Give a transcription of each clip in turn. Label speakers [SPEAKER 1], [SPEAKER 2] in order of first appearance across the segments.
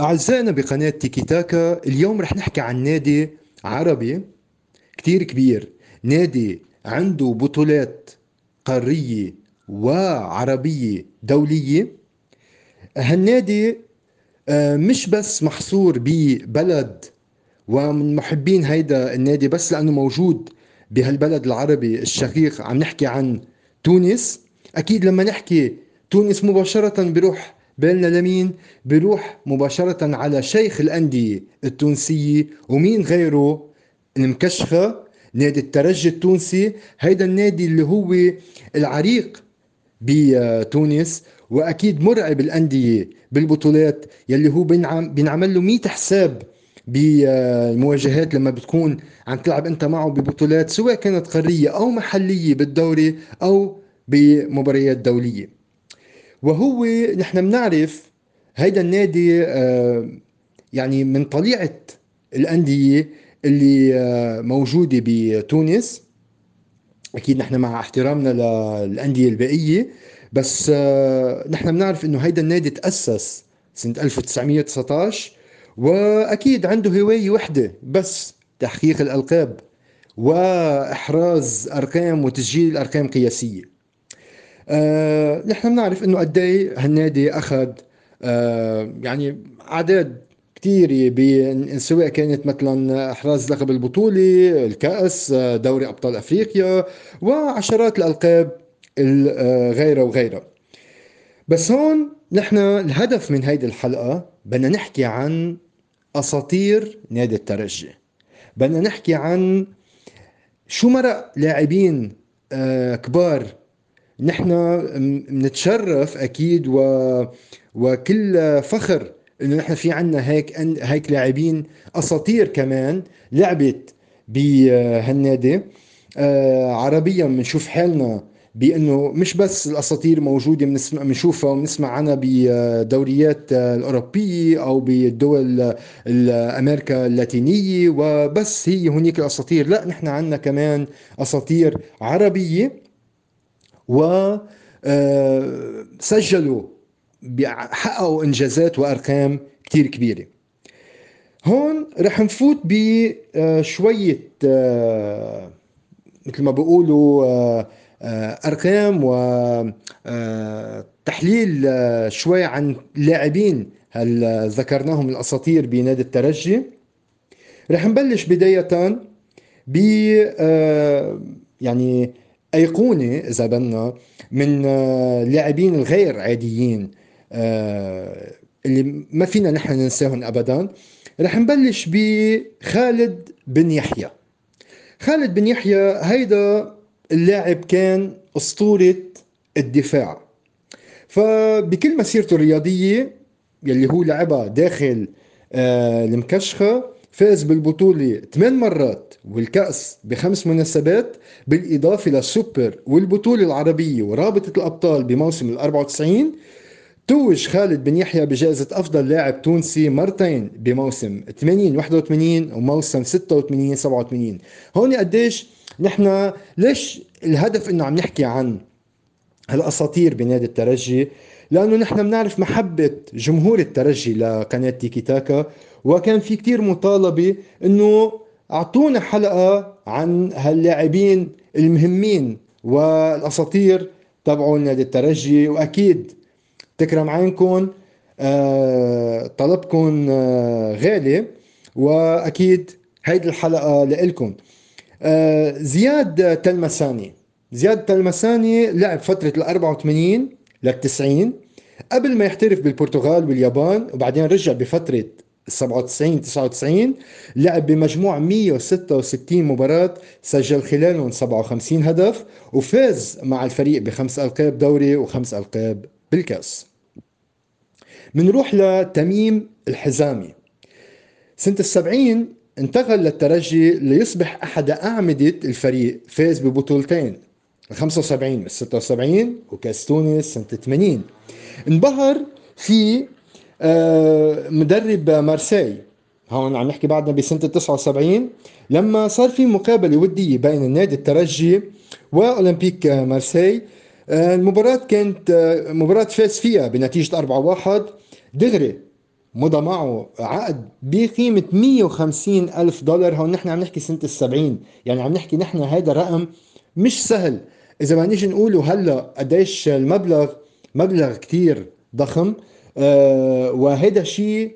[SPEAKER 1] أعزائنا بقناة تيكي تاكا اليوم رح نحكي عن نادي عربي كتير كبير. نادي عنده بطولات قارية وعربية دولية. هالنادي آه، مش بس محصور ببلد ومن محبين هيدا النادي بس لأنه موجود بهالبلد العربي الشقيق. عم نحكي عن تونس. أكيد لما نحكي تونس مباشرة بروح بالنا لمين بروح مباشرة على شيخ الأندية التونسية ومين غيره؟ المكشخة نادي الترجي التونسي. هيدا النادي اللي هو العريق بتونس وأكيد مرعب الأندية بالبطولات يلي هو بينعمل له 100 حساب بالمواجهات لما بتكون عم تلعب أنت معه ببطولات سواء كانت قارية أو محلية بالدوري أو بمباريات دولية. وهو نحن بنعرف هيدا النادي آه، يعني من طليعة الأندية اللي آه، موجودة بتونس. أكيد نحن مع احترامنا للأندية الباقيه بس آه، نحن بنعرف إنه هيدا النادي تأسس سنة 1919 وأكيد عنده هواية وحدة بس تحقيق الألقاب وإحراز أرقام وتسجيل أرقام قياسية. آه نحن بنعرف إنه قد إيه هالنادي أخذ آه يعني أعداد كثيرة سواء كانت مثلا إحراز لقب البطولة الكأس دوري أبطال أفريقيا وعشرات الألقاب غيرها وغيرها. بس هون نحن الهدف من هيدي الحلقة بدنا نحكي عن أساطير نادي الترجي. بدنا نحكي عن شو مرق لاعبين آه، كبار نحن بنتشرف أكيد و وكل فخر إنه نحن في عنا هيك هيك لاعبين أساطير كمان لعبت بهالنادي. آه عربيا بنشوف حالنا بأنه مش بس الأساطير موجودة بنسمع بنشوفها وبنسمع عنها بدوريات الأوروبية أو بدول أمريكا اللاتينية وبس هي هنيك الأساطير. لا نحن عندنا كمان أساطير عربية. و آه، سجلوا حققوا إنجازات وأرقام كثير كبيرة. هون رح نفوت بشويه آه، مثل ما بيقولوا آه، أرقام وتحليل شوي عن لاعبين هل ذكرناهم الأساطير بنادي الترجي. رح نبلش بداية ب يعني أيقونة إذا بدنا من اللاعبين الغير عاديين آه، اللي ما فينا نحن ننساهم ابدا. رح نبلش بخالد بن يحيى. خالد بن يحيى هيدا اللاعب كان أسطورة الدفاع. فبكل مسيرته الرياضية يلي هو لعبها داخل آه، المكشخة فاز بالبطولة ثمان مرات والكأس بخمس مناسبات بالإضافة للسوبر والبطولة العربية ورابطة الأبطال بموسم ال 94 توج خالد بن يحيى بجائزة أفضل لاعب تونسي مرتين بموسم 80 81 وموسم 86 87 هون قديش نحن ليش الهدف إنه عم نحكي عن هالأساطير بنادي الترجي؟ لأنه نحن بنعرف محبة جمهور الترجي لقناة تيكي تاكا وكان في كتير مطالبة إنه أعطونا حلقة عن هاللاعبين المهمين والأساطير تبعوا نادي الترجي. وأكيد تكرم عينكم آه طلبكم آه غالي. وأكيد هيدي الحلقة لإلكم. آه زياد تلمساني. زياد تلمساني لعب فترة ال 84 لل 90 قبل ما يحترف بالبرتغال واليابان وبعدين رجع بفترة 97 99 لعب بمجموع 166 مباراة سجل خلالهم 57 هدف وفاز مع الفريق بخمس ألقاب دوري وخمس ألقاب بالكأس. منروح لتميم الحزامي. سنة السبعين انتقل للترجي ليصبح أحد أعمدة الفريق فاز ببطولتين ال 75 ال 76 وكاس تونس سنة 80 انبهر في مدرب مارسي هون عم نحكي بعدنا بسنة 79 لما صار في مقابلة ودية بين النادي الترجي وأولمبيك مارسي آه، المباراة كانت آه، مباراة فاز فيها بنتيجة 4-1 دغري مضى معه عقد بقيمة 150 ألف دولار. هون نحن عم نحكي سنة السبعين. يعني عم نحكي نحن هذا رقم مش سهل. إذا ما نيجي نقوله هلا قديش المبلغ مبلغ كتير ضخم. آه وهذا شيء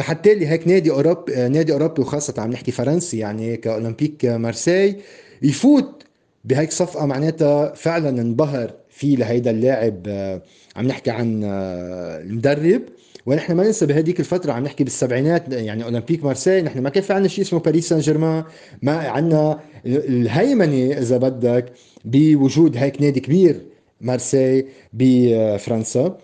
[SPEAKER 1] حتى لي هيك نادي اوروبي نادي أوروبي وخاصة عم نحكي فرنسي يعني كأولمبيك مارسي يفوت بهيك صفقة معناتها فعلا انبهر في لهيدا اللاعب آه، عم نحكي عن آه، المدرب. ونحن ما ننسى بهديك الفترة عم نحكي بالسبعينات يعني أولمبيك مارسي نحن ما كان في عندنا شيء اسمه باريس سان جيرمان ما عندنا الهيمنة إذا بدك بوجود هيك نادي كبير مارسي بفرنسا.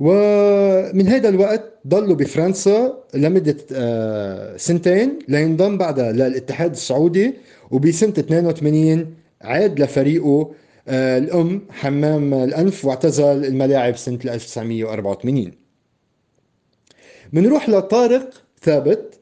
[SPEAKER 1] ومن هذا الوقت ضلوا بفرنسا لمدة آه، سنتين لينضم بعدها للاتحاد السعودي وبسنة 82 عاد لفريقه آه، الأم حمام الأنف واعتزل الملاعب سنة 1984 بنروح لطارق ثابت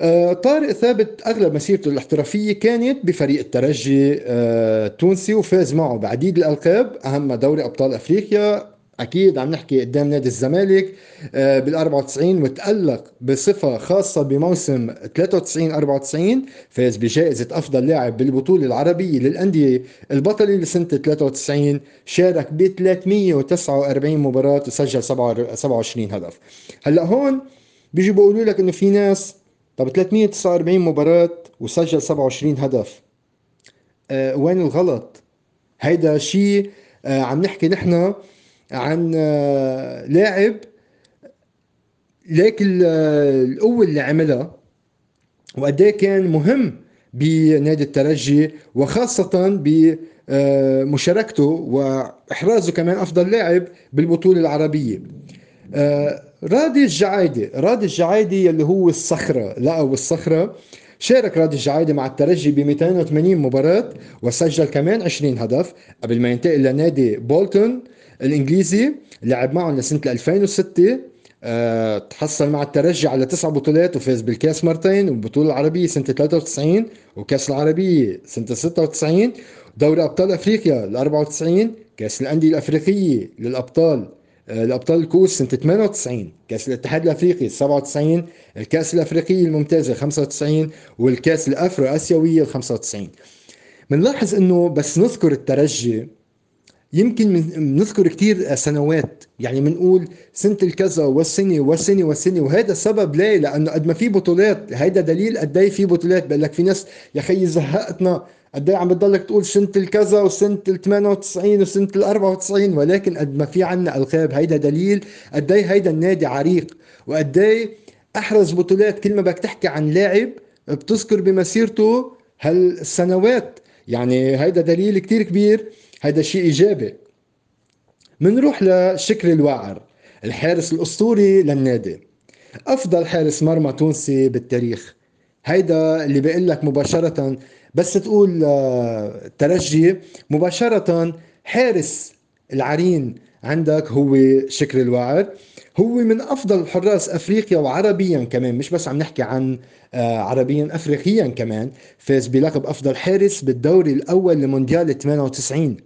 [SPEAKER 1] آه، طارق ثابت أغلب مسيرته الاحترافية كانت بفريق الترجي التونسي وفاز معه بعديد الألقاب اهمها دوري أبطال أفريقيا أكيد عم نحكي قدام نادي الزمالك آه، بال 94 وتألق بصفة خاصة بموسم 93 94 فاز بجائزة أفضل لاعب بالبطولة العربية للأندية البطلة لسنة 93 شارك ب 349 مباراة وسجل 27 هدف هلأ هون بيجي بيقولوا لك إنه في ناس طب 349 مباراة وسجل 27 هدف أه وين الغلط؟ هيدا شيء أه عم نحكي نحن عن آه، لاعب ليك القوة اللي عملها وقد إيه كان مهم بنادي الترجي وخاصة بمشاركته وإحرازه كمان أفضل لاعب بالبطولة العربية. آه، رادي الجعايدي رادي الجعايدي اللي هو الصخرة لقوا الصخرة. شارك رادي الجعايدي مع الترجي ب 280 مباراة وسجل كمان 20 هدف قبل ما ينتقل لنادي بولتون. الإنجليزي لعب معهم لسنة 2006 أه تحصل مع الترجي على تسع بطولات وفاز بالكاس مرتين والبطوله العربية سنة 93 وكاس العربية سنة 96 دوري أبطال أفريقيا ال 94 كاس الأندية الأفريقية للأبطال آه، الابطال الكؤوس سنة 98 كاس الاتحاد الأفريقي 97 الكاس الافريقيه الممتازة 95 والكاس الافرو اسيويه 95 بنلاحظ إنه بس نذكر الترجي يمكن نذكر كثير سنوات. يعني بنقول سنة الكذا والسنة والسنة والسنة وهذا السبب ليه لأنه قد ما في بطولات هيدا دليل قد إيه في بطولات. بقول لك في ناس يا خيي زهقتنا قد إيه عم بتضلك تقول سنة الكذا وسنة ال 98 وسنة ال 94 ولكن قد ما في عنا ألقاب هيدا دليل قد إيه هيدا النادي عريق. وقد إيه أحرز بطولات كل ما بدك تحكي عن لاعب بتذكر بمسيرته هالسنوات. يعني هيدا دليل كتير كبير. هذا شيء إيجابي. منروح لشكري الواعر الحارس الأسطوري للنادي. أفضل حارس مرمى تونسي بالتاريخ. هيدا اللي بيقول لك مباشرة بس تقول آه، ترجي مباشرة حارس العرين عندك هو شكري الواعر. هو من أفضل حراس أفريقيا وعربيا كمان مش بس عم نحكي عن آه، عربيا افريقيا كمان. فاز بلقب أفضل حارس بالدوري الأول لمونديال 98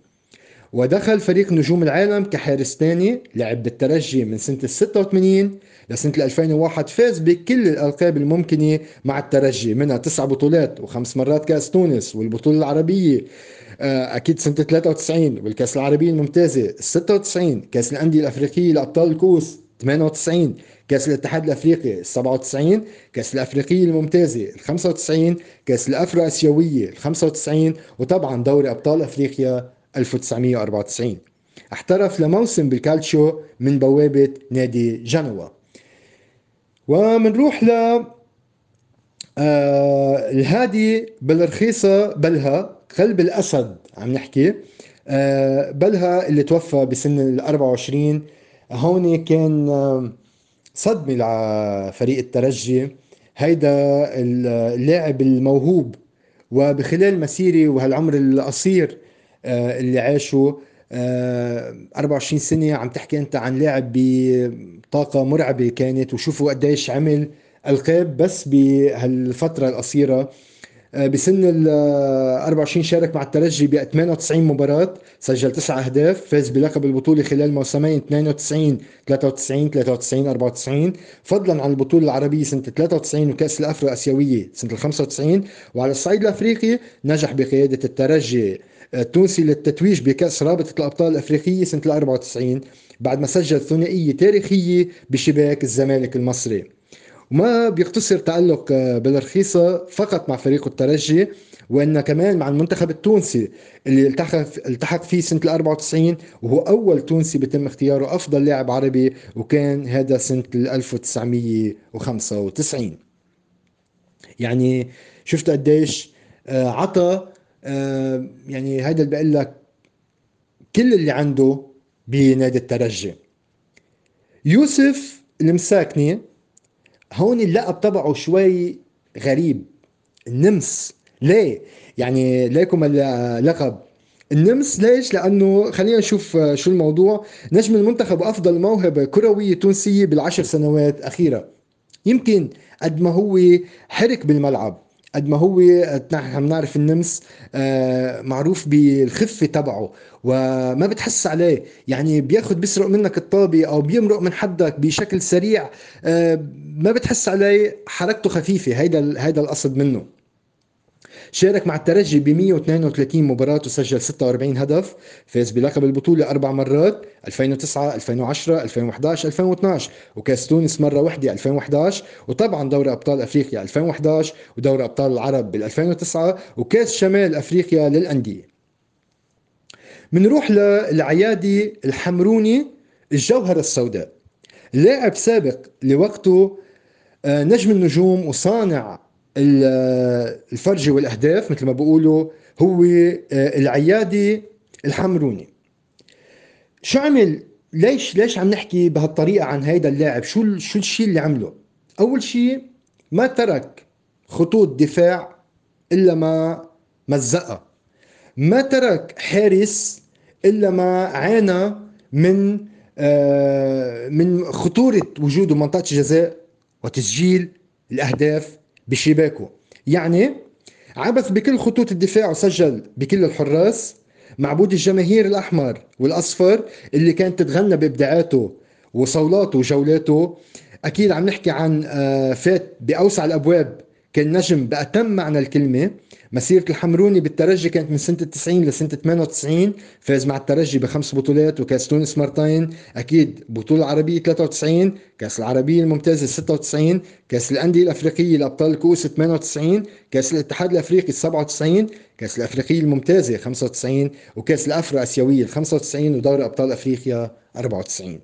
[SPEAKER 1] ودخل فريق نجوم العالم كحارس ثاني لعب بالترجي من سنة ال 86 لسنة 2001 فاز بكل الألقاب الممكنة مع الترجي منها تسع بطولات وخمس مرات كأس تونس والبطولة العربية آه، أكيد سنة 93 والكأس العربية الممتازة 96 كأس الأندية الأفريقية لأبطال الكوس 98 كأس الاتحاد الأفريقي 97 كأس الأفريقية الممتازة 95 كأس الأفرو آسيوية 95 وطبعا دوري أبطال أفريقيا 1994 احترف لموسم بالكالتشو من بوابة نادي جنوا. ومنروح ل آه الهادي بالرخيصة بلها قلب الأسد عم نحكي. آه بلها اللي توفى بسن ال 24 هون كان آه صدمة لفريق الترجي. هيدا اللاعب الموهوب. وبخلال مسيري وهالعمر القصير اللي عاشوا 24 آه، سنة عم تحكي أنت عن لاعب بطاقة مرعبة كانت وشوفوا قديش عمل ألقاب بس بهالفترة القصيرة. آه، بسن ال 24 شارك مع الترجي ب 98 مباراة سجل تسع أهداف فاز بلقب البطولة خلال موسمين 92 93 93 94 فضلا عن البطولة العربية سنة 93 وكأس الأفرو آسيوية سنة 95 وعلى الصعيد الأفريقي نجح بقيادة الترجي التونسي للتتويج بكأس رابطة الأبطال الأفريقية سنة 94 بعد ما سجل ثنائية تاريخية بشباك الزمالك المصري. وما بيقتصر تألق آه، بالرخيصة فقط مع فريق الترجي وإن كمان مع المنتخب التونسي اللي التحق التحق فيه سنة ال 94 وهو أول تونسي بيتم اختياره أفضل لاعب عربي وكان هذا سنة 1995 يعني شفت قديش آه، عطى يعني هذا اللي بقول لك كل اللي عنده بنادي الترجي. يوسف المساكني هون اللقب تبعه شوي غريب. النمس. ليه؟ يعني ليكم اللقب النمس ليش؟ لأنه خلينا نشوف شو الموضوع. نجم المنتخب أفضل موهبة كروية تونسية بالعشر سنوات أخيرة. يمكن قد ما هو حرك بالملعب. قد ما هو نحن بنعرف النمس آه، معروف بالخفه تبعه وما بتحس عليه. يعني بياخذ بيسرق منك الطابة أو بيمرق من حدك بشكل سريع آه، ما بتحس عليه حركته خفيفة. هيدا هيدا القصد منه. شارك مع الترجي ب 132 مباراة وسجل 46 هدف فاز بلقب البطولة أربع مرات 2009 2010 2011 2012 وكاس تونس مرة واحدة 2011 وطبعا دوري أبطال أفريقيا 2011 ودوري أبطال العرب بال 2009 وكاس شمال أفريقيا للأندية. منروح للعيادي الحمروني الجوهرة السوداء. لاعب سابق لوقته آه، نجم النجوم وصانع الفرجة والأهداف مثل ما بقولوا هو آه، العيادي الحمروني. شو عمل؟ ليش ليش عم نحكي بهالطريقة عن هيدا اللاعب؟ شو شو الشيء اللي عمله؟ أول شيء ما ترك خطوط دفاع إلا ما مزقها. ما ترك حارس إلا ما عانى من آه، من خطورة وجوده منطقة الجزاء وتسجيل الأهداف بشباكه. يعني عبث بكل خطوط الدفاع وسجل بكل الحراس معبود الجماهير الأحمر والأصفر اللي كانت تتغنى بإبداعاته وصولاته وجولاته. أكيد عم نحكي عن آه، فات بأوسع الأبواب كان نجم بأتم معنى الكلمة. مسيرة الحمروني بالترجي كانت من سنة 90 لسنة 98 فاز مع الترجي بخمس بطولات وكاس تونس مرتين أكيد بطولة عربية 93 كاس العربية الممتازة 96 كاس الأندية الأفريقية لأبطال الكؤوس 98 كاس الاتحاد الأفريقي 97 كاس الأفريقية الممتازة 95 وكاس الأفرو آسيوية 95 ودوري أبطال أفريقيا 94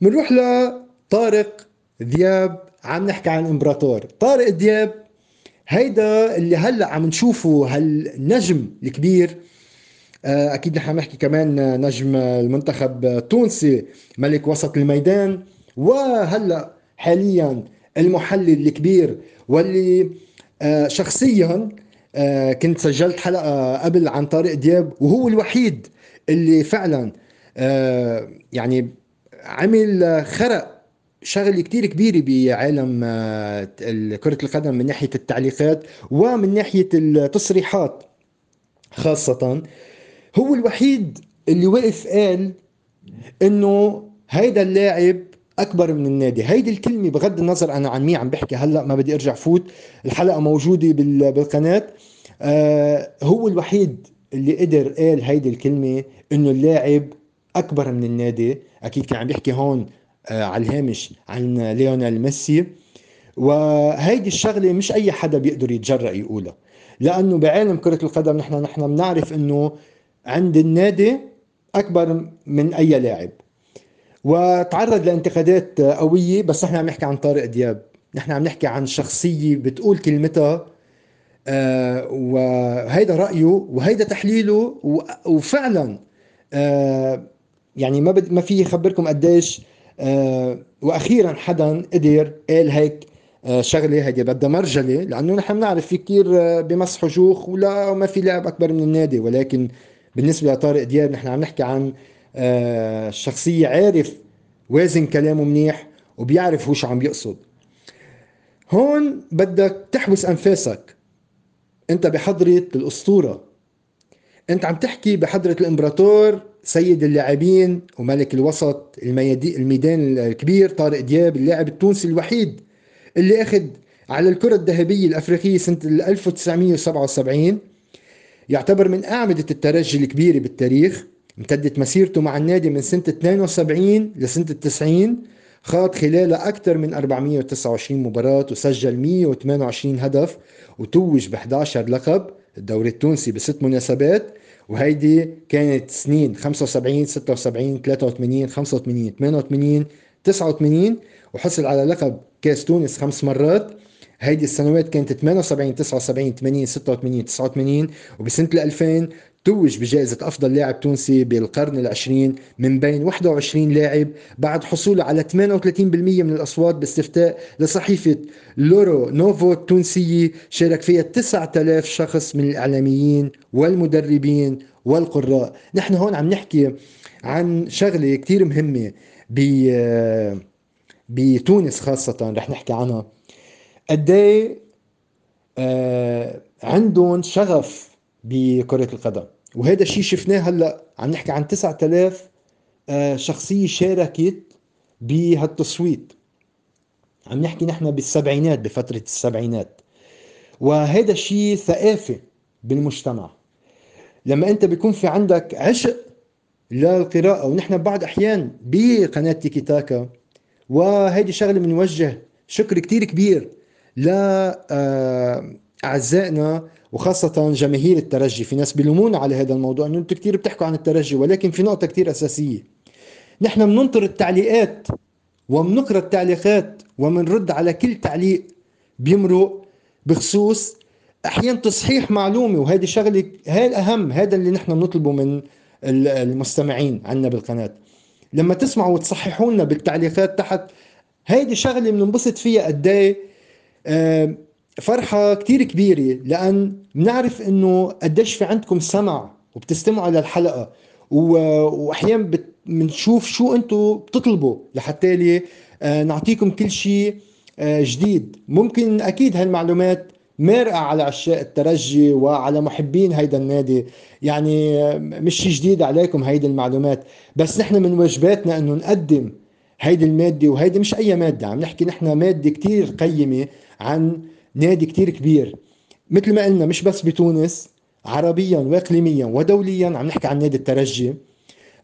[SPEAKER 1] بنروح لطارق ذياب عم نحكي عن امبراطور. طارق دياب هيدا اللي هلأ عم نشوفه هالنجم الكبير آه، أكيد نحن نحكي كمان نجم المنتخب التونسي ملك وسط الميدان وهلأ حاليا المحلل الكبير واللي آه، شخصيا آه، كنت سجلت حلقة قبل عن طارق دياب وهو الوحيد اللي فعلا يعني عمل خرق شغله كتير كبيره بعالم آه، كرة القدم من ناحية التعليقات ومن ناحية التصريحات خاصة. هو الوحيد اللي وقف قال إنه هيدا اللاعب أكبر من النادي. هيدي الكلمة بغض النظر أنا عن مين عم بحكي هلأ ما بدي أرجع فوت. الحلقة موجودة بالقناة. آه هو الوحيد اللي قدر قال هيدي الكلمة إنه اللاعب أكبر من النادي. أكيد كان عم بيحكي هون على الهامش عن ليونيل ميسي. وهيدي الشغلة مش أي حدا بيقدر يتجرأ يقولها لأنه بعالم كرة القدم نحن نحن بنعرف إنه عند النادي أكبر من أي لاعب. وتعرض لانتقادات قوية بس نحن عم نحكي عن طارق دياب نحن عم نحكي عن شخصية بتقول كلمتها. آه وهيدا رأيه وهيدا تحليله وفعلا آه يعني ما ما في خبركم قديش آه، وأخيرا حدا قدر قال هيك آه، شغلة هيدي بدها مرجلة لأنه نحن بنعرف في كثير آه، بمسحوا جوخ ولا ما في لاعب أكبر من النادي ولكن بالنسبة لطارق دياب نحن عم نحكي عن شخصية عارف وازن كلامه منيح وبيعرف هو شو عم يقصد. هون بدك تحبس أنفاسك. أنت بحضرة الأسطورة. انت عم تحكي بحضرة الامبراطور سيد اللاعبين وملك الوسط الميدان الكبير طارق دياب اللاعب التونسي الوحيد اللي أخذ على الكرة الذهبية الأفريقية سنة 1977 يعتبر من أعمدة الترجي الكبيرة بالتاريخ. امتدت مسيرته مع النادي من سنة 72 لسنة 90 خاض خلالها أكثر من 429 مباراة وسجل 128 هدف وتوج ب 11 لقب. الدوري التونسي بست مناسبات وهيدي كانت سنين 75 76 83 85 88 89 وحصل على لقب كاس تونس خمس مرات. هيدي السنوات كانت 78 79 80 86 89 وبسنة 2000 توج بجائزة أفضل لاعب تونسي بالقرن العشرين من بين 21 لاعب بعد حصوله على 38% من الأصوات باستفتاء لصحيفة لورو نوفو التونسية شارك فيها 9000 شخص من الإعلاميين والمدربين والقراء. نحن هون عم نحكي عن شغلة كتير مهمة بتونس خاصة رح نحكي عنها. قد آه عندهم شغف بكرة القدم. وهذا الشيء شفناه هلأ عم نحكي عن 9000 آه شخصية شاركت بهالتصويت. عم نحكي نحن بالسبعينات بفترة السبعينات. وهذا الشيء ثقافة بالمجتمع. لما أنت بيكون في عندك عشق للقراءة ونحن بعض أحيان بقناة تيكي تاكا وهيدي شغلة بنوجه شكر كتير كبير لأعزائنا آه، وخاصة جماهير الترجي في ناس بيلومونا على هذا الموضوع إنه أنتم كثير بتحكوا عن الترجي ولكن في نقطة كثير أساسية. نحن بننطر التعليقات وبنقرا التعليقات وبنرد على كل تعليق بيمرق بخصوص أحيانا تصحيح معلومة وهذه شغلة هاي الأهم هذا اللي نحن بنطلبه من المستمعين عنا بالقناة. لما تسمعوا وتصححوا لنا بالتعليقات تحت هيدي شغلة بننبسط فيها قد إيه؟ فرحة كتير كبيرة لأن بنعرف إنه قديش في عندكم سمع وبتستمعوا للحلقة وأحيانا بنشوف شو أنتم بتطلبوا لحتى آه، نعطيكم كل شيء آه، جديد. ممكن أكيد هالمعلومات مارقة على عشاق الترجي وعلى محبين هيدا النادي. يعني آه، مش جديد عليكم هيدي المعلومات. بس نحن من واجباتنا إنه نقدم هيدي المادة وهيدي مش أي مادة. عم نحكي نحن مادة كتير قيمة عن نادي كتير كبير. مثل ما قلنا مش بس بتونس عربيا واقليميا ودوليا عم نحكي عن نادي الترجي.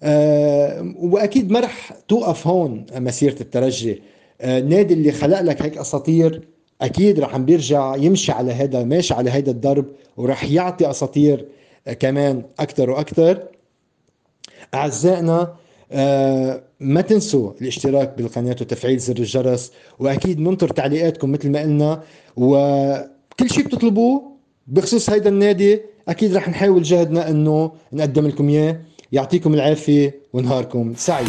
[SPEAKER 1] أه وأكيد ما رح توقف هون مسيرة الترجي. أه النادي اللي خلق لك هيك أساطير أكيد رح بيرجع يمشي على هذا ماشي على هذا الدرب ورح يعطي أساطير أه كمان أكثر وأكثر أعزائنا ما تنسوا الاشتراك بالقناة وتفعيل زر الجرس وأكيد ننطر تعليقاتكم مثل ما قلنا وكل شيء بتطلبوه بخصوص هيدا النادي أكيد رح نحاول جهدنا أنه نقدم لكم إياه. يعطيكم العافية ونهاركم سعيد.